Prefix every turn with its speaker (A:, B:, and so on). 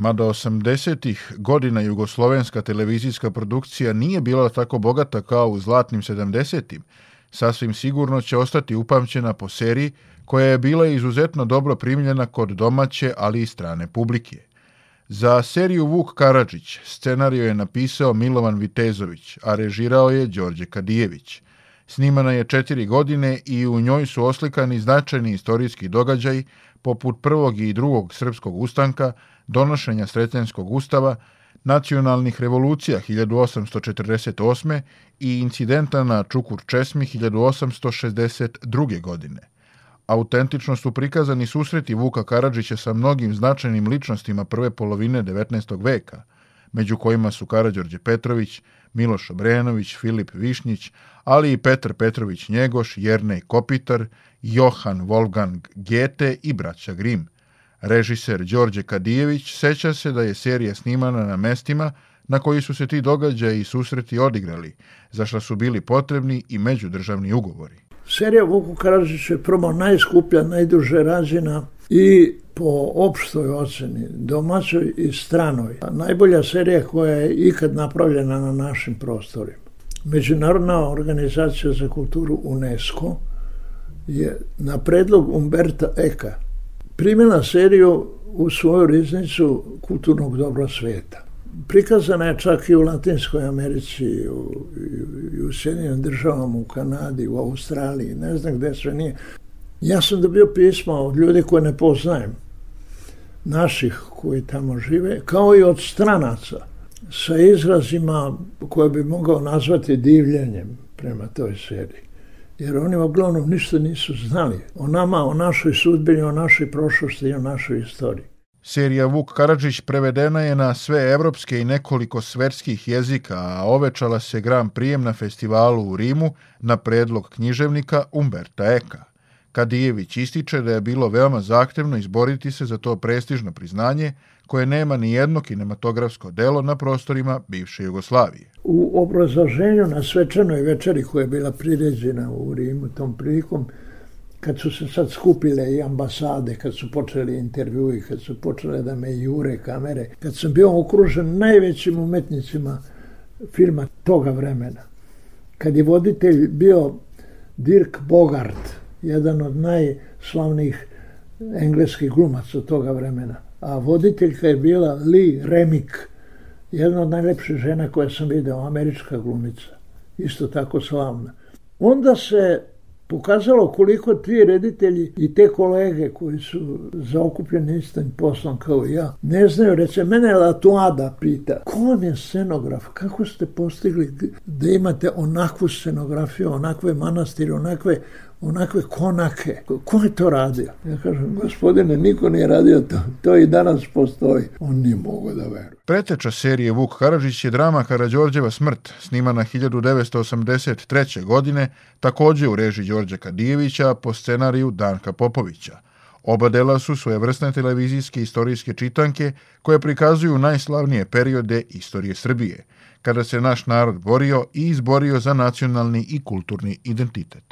A: Mada 80. godina jugoslovenska televizijska produkcija nije bila tako bogata kao u zlatnim 70. Sasvim sigurno će ostati upamćena po seriji koja je bila izuzetno dobro primljena kod domaće, ali i strane publike. Za seriju Vuk Karadžić scenariju je napisao Milovan Vitezović, a režirao je Đorđe Kadijević. Snimana je četiri godine i u njoj su oslikani značajni istorijski događaj poput prvog i drugog srpskog ustanka, donošenja Sretenskog ustava, nacionalnih revolucija 1848. i incidenta na Čukur Česmi 1862. godine. Autentično su prikazani susreti Vuka Karadžića sa mnogim značajnim ličnostima prve polovine 19. veka, među kojima su Karadžorđe Petrović, Miloš Obrenović, Filip Višnjić, ali i Petar Petrović Njegoš, Jernej Kopitar, Johan Wolfgang Gete i braća Grim. Režiser Đorđe Kadijević seća se da je serija snimana na mestima na koji su se ti događaji i susreti odigrali, za što su bili potrebni i međudržavni ugovori.
B: Serija Vuku Karadžić je prvo najskuplja, najduže rađena i po opštoj oceni, domaćoj i stranoj. Najbolja serija koja je ikad napravljena na našim prostorima. Međunarodna organizacija za kulturu UNESCO je na predlog Umberta Eka primila seriju u svoju riznicu kulturnog dobra sveta. Prikazana je čak i u Latinskoj Americi, u, i u Sjedinim državama, u Kanadi, u Australiji, ne znam gde sve nije. Ja sam dobio pisma od ljudi koje ne poznajem, naših koji tamo žive, kao i od stranaca, sa izrazima koje bi mogao nazvati divljenjem prema toj seriji. Jer oni uglavnom ništa nisu znali o nama, o našoj sudbini, o našoj prošlosti i o našoj istoriji.
A: Serija Vuk Karadžić prevedena je na sve evropske i nekoliko svetskih jezika, a ovečala se Grand Prijem na festivalu u Rimu na predlog književnika Umberta Eka. Kadijević ističe da je bilo veoma zahtevno izboriti se za to prestižno priznanje koje nema ni jedno kinematografsko delo na prostorima bivše Jugoslavije.
B: U obrazloženju na svečanoj večeri koja je bila priređena u Rimu tom prilikom, kad su se sad skupile i ambasade, kad su počeli intervjui, kad su počele da me jure kamere, kad sam bio okružen najvećim umetnicima filma toga vremena, kad je voditelj bio Dirk Bogart, jedan od najslavnijih engleskih glumaca toga vremena, a voditeljka je bila Lee Remick, jedna od najlepših žena koje sam video, američka glumica, isto tako slavna. Onda se pokazalo koliko ti reditelji i te kolege koji su zaokupljeni istim poslom kao ja, ne znaju, reče, mene Latuada pita, ko vam je scenograf, kako ste postigli da imate onakvu scenografiju, onakve manastire, onakve onakve konake. Ko je to radio? Ja kažem, gospodine, niko nije radio to. To i danas postoji. On nije mogo da veruje.
A: Preteča serije Vuk Karadžić je drama Karadžorđeva smrt, snimana 1983. godine, takođe u režiji Đorđa Kadijevića po scenariju Danka Popovića. Oba dela su svojevrsne televizijske istorijske čitanke koje prikazuju najslavnije periode istorije Srbije, kada se naš narod borio i izborio za nacionalni i kulturni identitet.